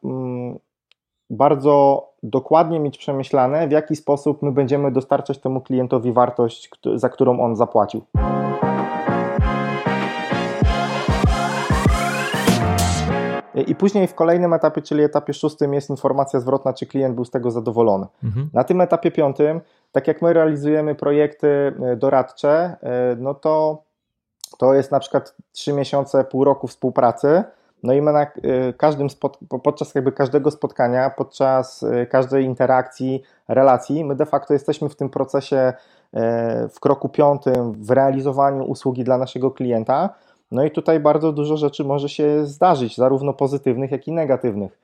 bardzo dokładnie mieć przemyślane, w jaki sposób my będziemy dostarczać temu klientowi wartość, za którą on zapłacił. I później w kolejnym etapie, czyli etapie szóstym, jest informacja zwrotna, czy klient był z tego zadowolony. Mhm. Na tym etapie piątym, tak jak my realizujemy projekty e, doradcze, e, no to to jest na przykład 3 miesiące, pół roku współpracy. No i my na każdym podczas jakby każdego spotkania, podczas każdej interakcji, relacji, my de facto jesteśmy w tym procesie w kroku piątym w realizowaniu usługi dla naszego klienta no i tutaj bardzo dużo rzeczy może się zdarzyć, zarówno pozytywnych, jak i negatywnych.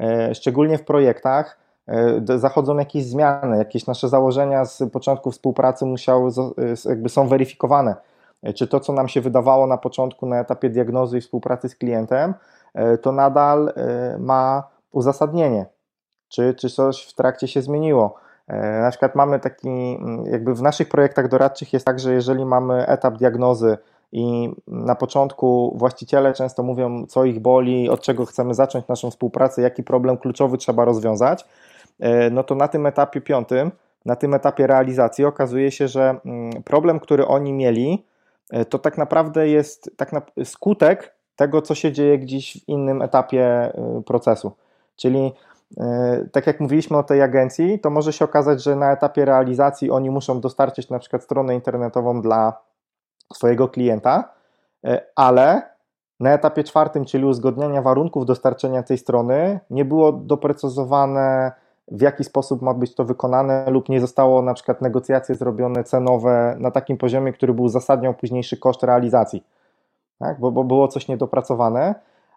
E, szczególnie w projektach e, zachodzą jakieś zmiany, jakieś nasze założenia z początku współpracy musiały, e, jakby są weryfikowane. Czy to, co nam się wydawało na początku, na etapie diagnozy i współpracy z klientem, to nadal ma uzasadnienie, czy, czy coś w trakcie się zmieniło. Na przykład mamy taki, jakby w naszych projektach doradczych jest tak, że jeżeli mamy etap diagnozy, i na początku właściciele często mówią, co ich boli, od czego chcemy zacząć naszą współpracę, jaki problem kluczowy trzeba rozwiązać. E, no to na tym etapie piątym, na tym etapie realizacji okazuje się, że mm, problem, który oni mieli, e, to tak naprawdę jest tak na, skutek tego, co się dzieje gdzieś w innym etapie e, procesu. Czyli tak jak mówiliśmy o tej agencji, to może się okazać, że na etapie realizacji oni muszą dostarczyć na przykład stronę internetową dla swojego klienta, e, ale na etapie czwartym, czyli uzgodnienia warunków dostarczenia tej strony, nie było doprecyzowane, w jaki sposób ma być to wykonane, lub nie zostało na przykład negocjacje zrobione cenowe na takim poziomie, który był uzasadniał późniejszy koszt realizacji, tak? bo, bo było coś niedopracowane,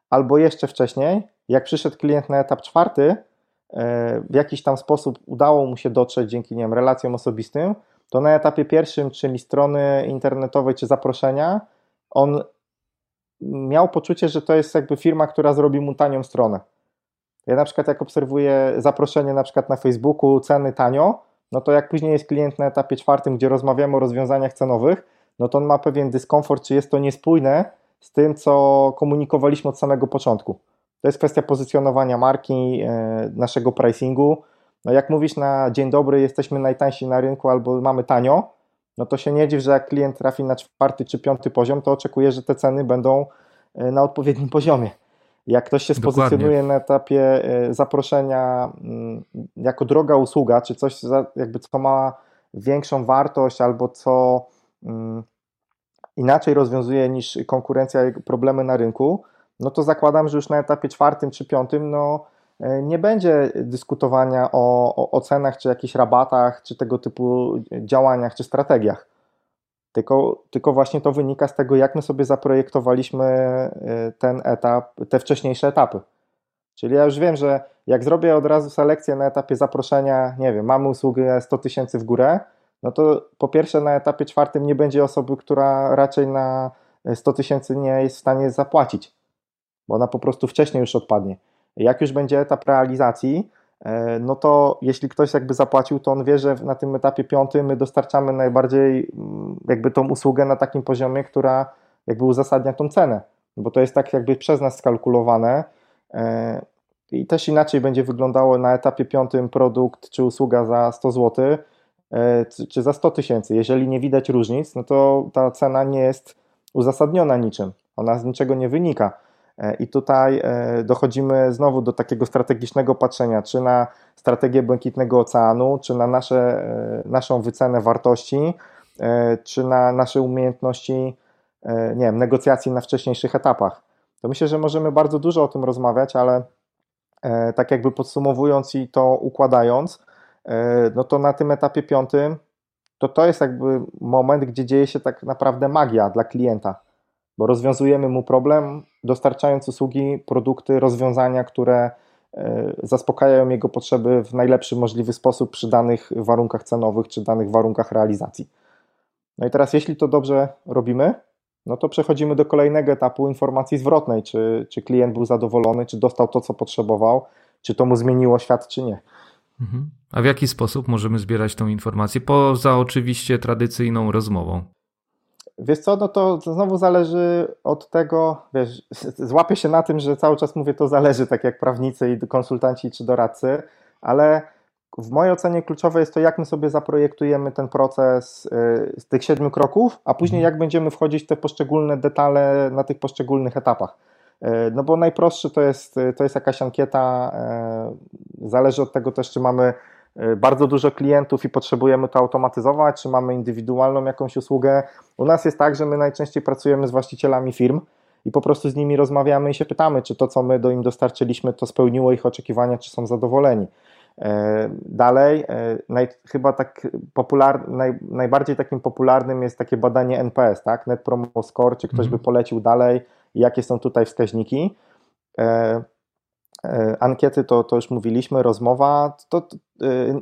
albo jeszcze wcześniej, jak przyszedł klient na etap czwarty, e, w jakiś tam sposób udało mu się dotrzeć dzięki nie wiem, relacjom osobistym, to na etapie pierwszym, czyli strony internetowej czy zaproszenia, on miał poczucie, że to jest jakby firma, która zrobi mu tanią stronę. Ja na przykład jak obserwuję zaproszenie na przykład na Facebooku, ceny tanio, no to jak później jest klient na etapie czwartym, gdzie rozmawiamy o rozwiązaniach cenowych, no to on ma pewien dyskomfort, czy jest to niespójne z tym, co komunikowaliśmy od samego początku. To jest kwestia pozycjonowania marki, e, naszego pricingu, no jak mówisz na dzień dobry, jesteśmy najtańsi na rynku albo mamy tanio, no to się nie dziw, że jak klient trafi na czwarty czy piąty poziom, to oczekuje, że te ceny będą e, na odpowiednim poziomie. Jak ktoś się spozycjonuje Dokładnie. na etapie e, zaproszenia mm, jako droga usługa, czy coś jakby co ma większą wartość albo co mm, inaczej rozwiązuje niż konkurencja problemy na rynku, no to zakładam, że już na etapie czwartym czy piątym, no nie będzie dyskutowania o, o, o cenach, czy jakichś rabatach, czy tego typu działaniach, czy strategiach. tylko, tylko właśnie to wynika z tego, jak my sobie zaprojektowaliśmy ten etap, te wcześniejsze etapy. Czyli ja już wiem, że jak zrobię od razu selekcję na etapie zaproszenia, nie wiem, mamy usługę 100 tysięcy w górę, no to po pierwsze na etapie czwartym nie będzie osoby, która raczej na 100 tysięcy nie jest w stanie zapłacić, bo ona po prostu wcześniej już odpadnie. Jak już będzie etap realizacji, e, no to jeśli ktoś jakby zapłacił, to on wie, że na tym etapie piątym my dostarczamy najbardziej mm, jakby tą usługę na takim poziomie, która jakby uzasadnia tą cenę, bo to jest tak jakby przez nas skalkulowane, E, I też inaczej będzie wyglądało na etapie piątym produkt czy usługa za 100 zł, e, czy za 100 tysięcy. Jeżeli nie widać różnic, no to ta cena nie jest uzasadniona niczym. Ona z niczego nie wynika. E, I tutaj dochodzimy znowu do takiego strategicznego patrzenia, czy na strategię Błękitnego Oceanu, czy na nasze, naszą wycenę wartości, czy na nasze umiejętności nie wiem, negocjacji na wcześniejszych etapach. To myślę, że możemy bardzo dużo o tym rozmawiać, ale e, tak jakby podsumowując i to układając, e, no to na tym etapie piątym to to jest jakby moment, gdzie dzieje się tak naprawdę magia dla klienta, bo rozwiązujemy mu problem, dostarczając usługi, produkty, rozwiązania, które e, zaspokajają jego potrzeby w najlepszy możliwy sposób przy danych warunkach cenowych czy danych warunkach realizacji. No i teraz, jeśli to dobrze robimy, no to przechodzimy do kolejnego etapu informacji zwrotnej, czy, czy klient był zadowolony, czy dostał to, co potrzebował, czy to mu zmieniło świat, czy nie. Mhm. A w jaki sposób możemy zbierać tą informację, poza oczywiście tradycyjną rozmową? Wiesz co, no to znowu zależy od tego, wiesz, złapię się na tym, że cały czas mówię to zależy, tak jak prawnicy i konsultanci czy doradcy, ale w mojej ocenie kluczowe jest to, jak my sobie zaprojektujemy ten proces y, z tych siedmiu kroków, a później mhm. jak będziemy wchodzić w te poszczególne detale na tych poszczególnych etapach. Y, no bo najprostszy to jest, to jest jakaś ankieta, y, zależy od tego też, czy mamy bardzo dużo klientów i potrzebujemy to automatyzować, czy mamy indywidualną jakąś usługę. U nas jest tak, że my najczęściej pracujemy z właścicielami firm i po prostu z nimi rozmawiamy i się pytamy, czy to, co my do im dostarczyliśmy, to spełniło ich oczekiwania, czy są zadowoleni. E, dalej, e, naj, chyba tak popular, naj, najbardziej takim popularnym jest takie badanie NPS, tak? Net Promo Score, czy ktoś by mhm. polecił dalej, jakie są tutaj wskaźniki. E, ankiety to, to już mówiliśmy, rozmowa, to, to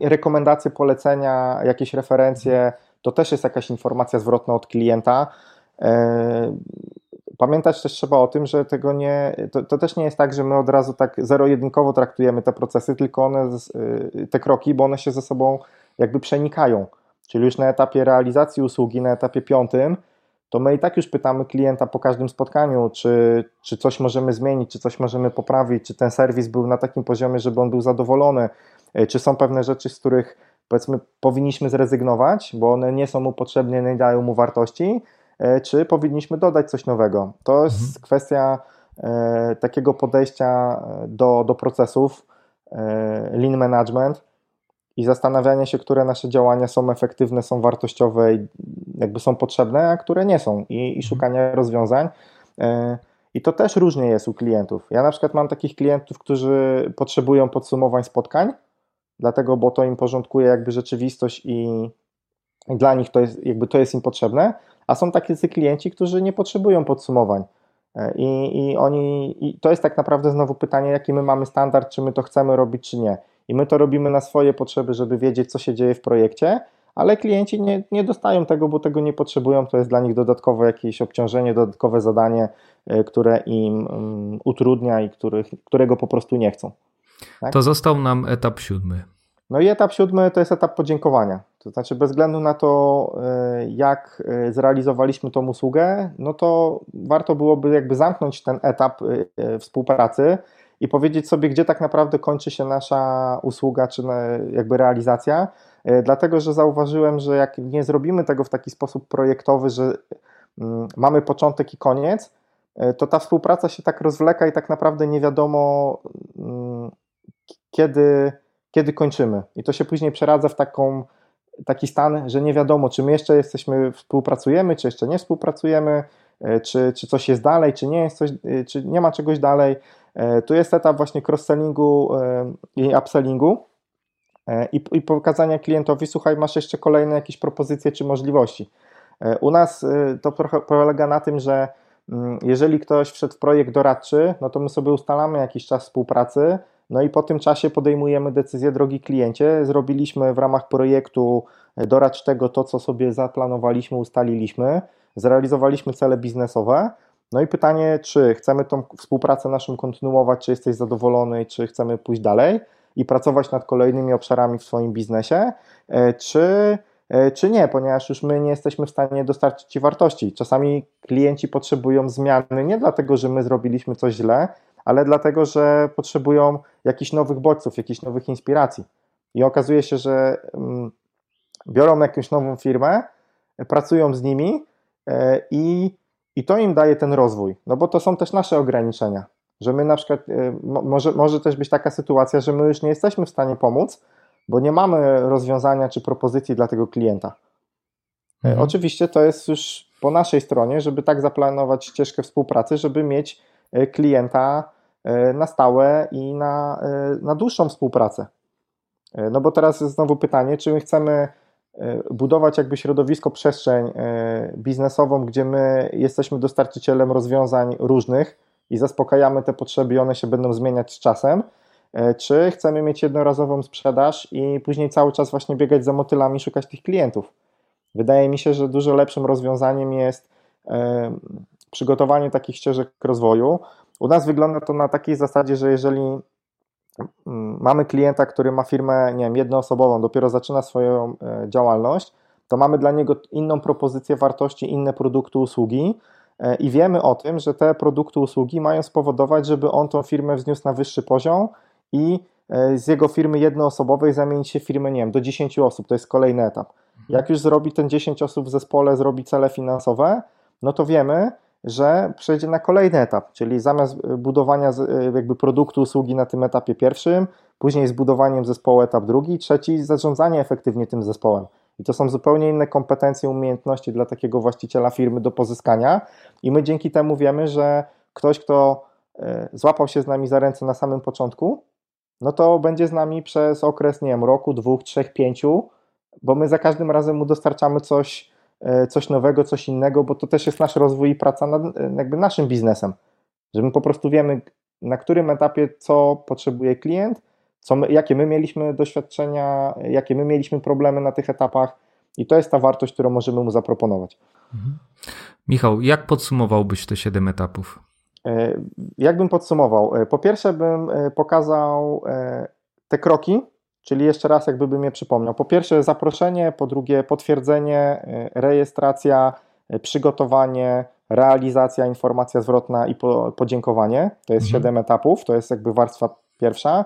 rekomendacje, polecenia, jakieś referencje, to też jest jakaś informacja zwrotna od klienta. Pamiętać też trzeba o tym, że tego nie, to, to, też nie jest tak, że my od razu tak zero-jedynkowo traktujemy te procesy, tylko one, te kroki, bo one się ze sobą jakby przenikają. Czyli już na etapie realizacji usługi, na etapie piątym, to my i tak już pytamy klienta po każdym spotkaniu, czy, czy coś możemy zmienić, czy coś możemy poprawić, czy ten serwis był na takim poziomie, żeby on był zadowolony, y, czy są pewne rzeczy, z których powiedzmy powinniśmy zrezygnować, bo one nie są mu potrzebne, nie dają mu wartości, E, czy powinniśmy dodać coś nowego. To jest mhm. kwestia e, takiego podejścia e, do, do procesów, lean management i zastanawiania się, które nasze działania są efektywne, są wartościowe i jakby są potrzebne, a które nie są i, i mhm. szukania rozwiązań. I to też różnie jest u klientów. Ja na przykład mam takich klientów, którzy potrzebują podsumowań spotkań, dlatego, bo to im porządkuje jakby rzeczywistość i, i dla nich to jest, jakby to jest im potrzebne, a są tacy klienci, którzy nie potrzebują podsumowań. E, I, I oni, i to jest tak naprawdę znowu pytanie, jaki my mamy standard, czy my to chcemy robić, czy nie. I my to robimy na swoje potrzeby, żeby wiedzieć, co się dzieje w projekcie, ale klienci nie, nie dostają tego, bo tego nie potrzebują. To jest dla nich dodatkowe jakieś obciążenie, dodatkowe zadanie, e, które im um, utrudnia i których, którego po prostu nie chcą. Tak? To został nam etap siódmy. No i etap siódmy to jest etap podziękowania. To znaczy, bez względu na to, e, jak e, zrealizowaliśmy tą usługę, no to warto byłoby jakby zamknąć ten etap współpracy i powiedzieć sobie, gdzie tak naprawdę kończy się nasza usługa, czy jakby realizacja. Dlatego, że zauważyłem, że jak nie zrobimy tego w taki sposób projektowy, że mm, mamy początek i koniec, to ta współpraca się tak rozwleka i tak naprawdę nie wiadomo, mm, kiedy kiedy kończymy. I to się później przeradza w taką, taki stan, że nie wiadomo, czy my jeszcze jesteśmy, współpracujemy, czy jeszcze nie współpracujemy, e, czy, czy coś jest dalej, czy nie jest coś, e, czy nie ma czegoś dalej. E, tu jest etap właśnie cross-sellingu i upsellingu i, i pokazania klientowi, słuchaj, masz jeszcze kolejne jakieś propozycje czy możliwości. U nas to trochę polega na tym, że mm, jeżeli ktoś wszedł w projekt doradczy, no to my sobie ustalamy jakiś czas współpracy, no i po tym czasie podejmujemy decyzję, drogi kliencie. Zrobiliśmy w ramach projektu doradczego to, co sobie zaplanowaliśmy, ustaliliśmy, zrealizowaliśmy cele biznesowe. No i pytanie, czy chcemy tą współpracę naszą kontynuować, czy jesteś zadowolony, czy chcemy pójść dalej i pracować nad kolejnymi obszarami w swoim biznesie, e, czy, e, czy nie, ponieważ już my nie jesteśmy w stanie dostarczyć Ci wartości. Czasami klienci potrzebują zmiany nie dlatego, że my zrobiliśmy coś źle, ale dlatego, że potrzebują jakichś nowych bodźców, jakichś nowych inspiracji. I okazuje się, że mm, biorą jakąś nową firmę, pracują z nimi e, i, i to im daje ten rozwój. No bo to są też nasze ograniczenia. Że my na przykład, e, może, może też być taka sytuacja, że my już nie jesteśmy w stanie pomóc, bo nie mamy rozwiązania czy propozycji dla tego klienta. E, mhm. Oczywiście to jest już po naszej stronie, żeby tak zaplanować ścieżkę współpracy, żeby mieć klienta na stałe i na, na dłuższą współpracę. No bo teraz jest znowu pytanie, czy my chcemy budować jakby środowisko, przestrzeń e, biznesową, gdzie my jesteśmy dostarczycielem rozwiązań różnych i zaspokajamy te potrzeby i one się będą zmieniać z czasem, e, czy chcemy mieć jednorazową sprzedaż i później cały czas właśnie biegać za motylami, szukać tych klientów. Wydaje mi się, że dużo lepszym rozwiązaniem jest przygotowanie takich ścieżek rozwoju. U nas wygląda to na takiej zasadzie, że jeżeli mamy klienta, który ma firmę, nie wiem, jednoosobową, dopiero zaczyna swoją e, działalność, to mamy dla niego inną propozycję wartości, inne produkty, usługi e, i wiemy o tym, że te produkty, usługi mają spowodować, żeby on tą firmę wzniósł na wyższy poziom i e, z jego firmy jednoosobowej zamienić się w firmę, nie wiem, do 10 osób, to jest kolejny etap. Jak już zrobi ten 10 osób w zespole, zrobi cele finansowe, no to wiemy, że przejdzie na kolejny etap, czyli zamiast budowania jakby produktu, usługi na tym etapie pierwszym, później zbudowaniem zespołu etap drugi, trzeci zarządzanie efektywnie tym zespołem. I to są zupełnie inne kompetencje, umiejętności dla takiego właściciela firmy do pozyskania i my dzięki temu wiemy, że ktoś, kto e, złapał się z nami za ręce na samym początku, no to będzie z nami przez okres, nie wiem, roku, dwóch, trzech, pięciu, bo my za każdym razem mu dostarczamy coś, E, coś nowego, coś innego, bo to też jest nasz rozwój i praca nad e, jakby naszym biznesem, że my po prostu wiemy, na którym etapie co potrzebuje klient, co my, jakie my mieliśmy doświadczenia, jakie my mieliśmy problemy na tych etapach i to jest ta wartość, którą możemy mu zaproponować. Mhm. Michał, jak podsumowałbyś te siedem etapów? E, jak bym podsumował? Po pierwsze bym pokazał te kroki, Czyli jeszcze raz, jakby bym je przypomniał. Po pierwsze, zaproszenie, po drugie, potwierdzenie, y, rejestracja, y, przygotowanie, realizacja, informacja zwrotna i podziękowanie. To jest mhm. 7 etapów, to jest jakby warstwa pierwsza.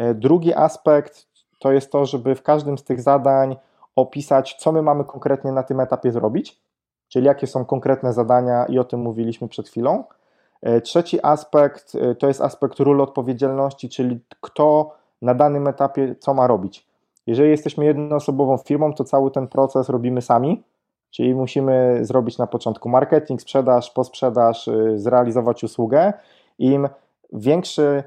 Y, drugi aspekt to jest to, żeby w każdym z tych zadań opisać, co my mamy konkretnie na tym etapie zrobić, czyli jakie są konkretne zadania, i o tym mówiliśmy przed chwilą. Trzeci aspekt to jest aspekt ról odpowiedzialności, czyli kto na danym etapie, co ma robić. Jeżeli jesteśmy jednoosobową firmą, to cały ten proces robimy sami, czyli musimy zrobić na początku marketing, sprzedaż, posprzedaż, y, zrealizować usługę. Im większy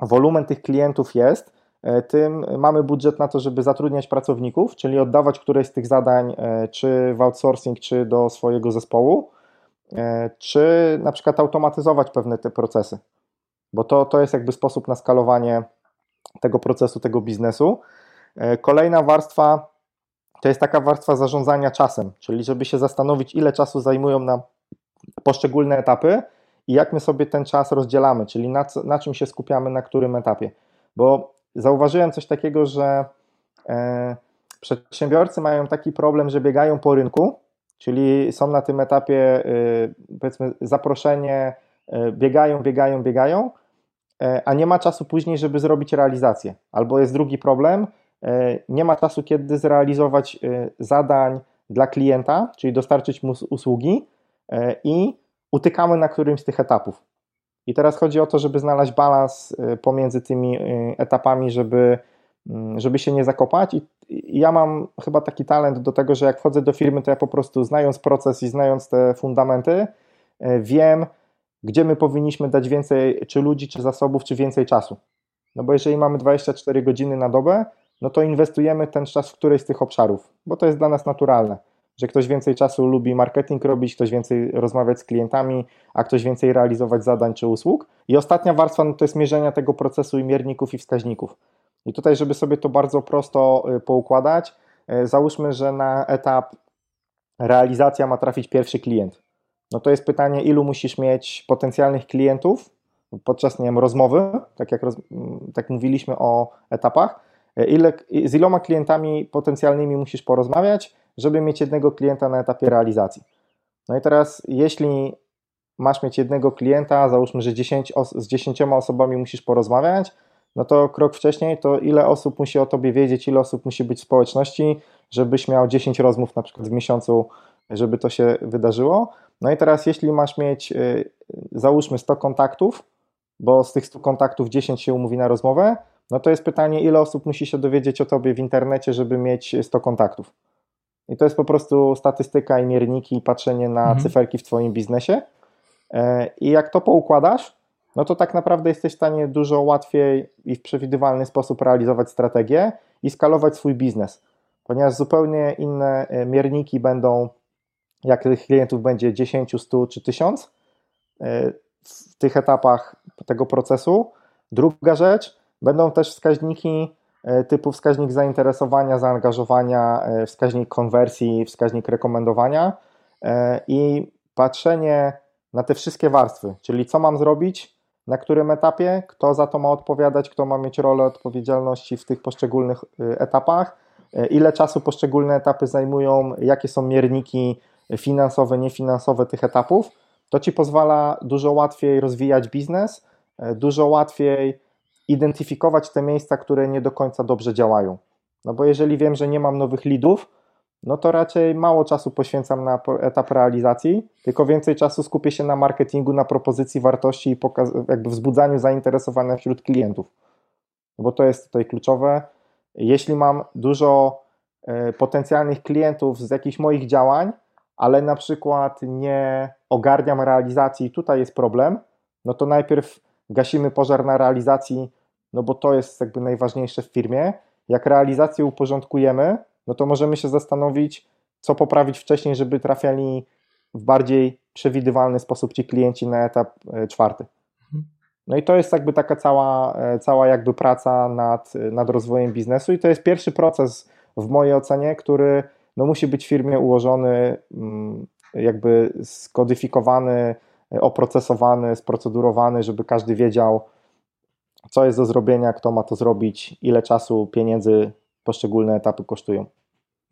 wolumen tych klientów jest, y, tym mamy budżet na to, żeby zatrudniać pracowników, czyli oddawać któreś z tych zadań, y, czy w outsourcing, czy do swojego zespołu, czy na przykład automatyzować pewne te procesy, bo to, to jest jakby sposób na skalowanie tego procesu, tego biznesu. E, kolejna warstwa to jest taka warstwa zarządzania czasem, czyli żeby się zastanowić, ile czasu zajmują nam poszczególne etapy i jak my sobie ten czas rozdzielamy, czyli na, na czym się skupiamy, na którym etapie. Bo zauważyłem coś takiego, że e, przedsiębiorcy mają taki problem, że biegają po rynku, czyli są na tym etapie, e, powiedzmy, zaproszenie, e, biegają, biegają, biegają, a nie ma czasu później, żeby zrobić realizację. Albo jest drugi problem, e, nie ma czasu, kiedy zrealizować e, zadań dla klienta, czyli dostarczyć mu usługi i utykamy na którymś z tych etapów. I teraz chodzi o to, żeby znaleźć balans pomiędzy tymi etapami, żeby, mm, żeby się nie zakopać. I ja mam chyba taki talent do tego, że jak wchodzę do firmy, to ja po prostu znając proces i znając te fundamenty, wiem, gdzie my powinniśmy dać więcej, czy ludzi, czy zasobów, czy więcej czasu. No bo jeżeli mamy 24 godziny na dobę, no to inwestujemy ten czas w którejś z tych obszarów, bo to jest dla nas naturalne. że ktoś więcej czasu lubi marketing robić, ktoś więcej rozmawiać z klientami, a ktoś więcej realizować zadań czy usług. I ostatnia warstwa no to jest mierzenia tego procesu i mierników i wskaźników. I tutaj, żeby sobie to bardzo prosto y, poukładać, y, załóżmy, że na etap realizacja ma trafić pierwszy klient. No to jest pytanie, ilu musisz mieć potencjalnych klientów podczas nie wiem, rozmowy, tak jak roz, tak mówiliśmy o etapach, ile, z iloma klientami potencjalnymi musisz porozmawiać, żeby mieć jednego klienta na etapie realizacji. No i teraz, jeśli masz mieć jednego klienta, załóżmy, że 10 z 10 osobami musisz porozmawiać, no to krok wcześniej to ile osób musi o tobie wiedzieć, ile osób musi być w społeczności, żebyś miał 10 rozmów na przykład w miesiącu, żeby to się wydarzyło. No i teraz jeśli masz mieć y, załóżmy 100 kontaktów, bo z tych 100 kontaktów 10 się umówi na rozmowę, no to jest pytanie, ile osób musi się dowiedzieć o tobie w internecie, żeby mieć 100 kontaktów. I to jest po prostu statystyka i mierniki i patrzenie na mhm. cyferki w Twoim biznesie. E, I jak to poukładasz, no to tak naprawdę jesteś w stanie dużo łatwiej i w przewidywalny sposób realizować strategię i skalować swój biznes, ponieważ zupełnie inne e, mierniki będą, jak tych klientów będzie 10, 100 czy 1000 e, w tych etapach tego procesu. Druga rzecz, będą też wskaźniki E, typu wskaźnik zainteresowania, zaangażowania, e, wskaźnik konwersji, wskaźnik rekomendowania i patrzenie na te wszystkie warstwy, czyli co mam zrobić, na którym etapie, kto za to ma odpowiadać, kto ma mieć rolę odpowiedzialności w tych poszczególnych etapach, ile czasu poszczególne etapy zajmują, jakie są mierniki finansowe, niefinansowe tych etapów, to ci pozwala dużo łatwiej rozwijać biznes, dużo łatwiej identyfikować te miejsca, które nie do końca dobrze działają. No bo jeżeli wiem, że nie mam nowych leadów, no to raczej mało czasu poświęcam na etap realizacji, tylko więcej czasu skupię się na marketingu, na propozycji wartości i jakby wzbudzaniu zainteresowania wśród klientów. No bo to jest tutaj kluczowe. Jeśli mam dużo e, potencjalnych klientów z jakichś moich działań, ale na przykład nie ogarniam realizacji, tutaj jest problem, no to najpierw gasimy pożar na realizacji, no bo to jest jakby najważniejsze w firmie. Jak realizację uporządkujemy, no to możemy się zastanowić, co poprawić wcześniej, żeby trafiali w bardziej przewidywalny sposób ci klienci na etap e, czwarty. Mhm. No i to jest jakby taka cała, e, cała jakby praca nad, nad rozwojem biznesu i to jest pierwszy proces w mojej ocenie, który no musi być w firmie ułożony, mm, jakby skodyfikowany, oprocesowany, sprocedurowany, żeby każdy wiedział, co jest do zrobienia, kto ma to zrobić, ile czasu, pieniędzy poszczególne etapy kosztują.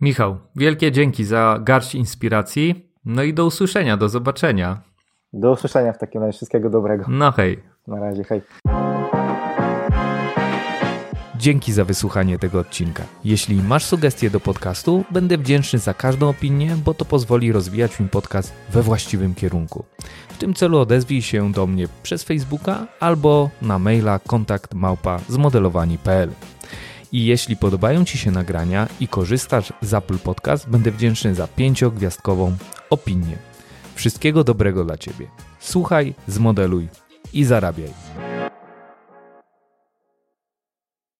Michał, wielkie dzięki za garść inspiracji. No i do usłyszenia, do zobaczenia. Do usłyszenia w takim razie. Wszystkiego dobrego. No hej. Na razie, hej. Dzięki za wysłuchanie tego odcinka. Jeśli masz sugestie do podcastu, będę wdzięczny za każdą opinię, bo to pozwoli rozwijać mi podcast we właściwym kierunku. W tym celu odezwij się do mnie przez Facebooka albo na maila kontakt małpa zmodelowani.pl. I jeśli podobają Ci się nagrania i korzystasz z Apple Podcast, będę wdzięczny za pięciogwiazdkową opinię. Wszystkiego dobrego dla Ciebie. Słuchaj, zmodeluj i zarabiaj.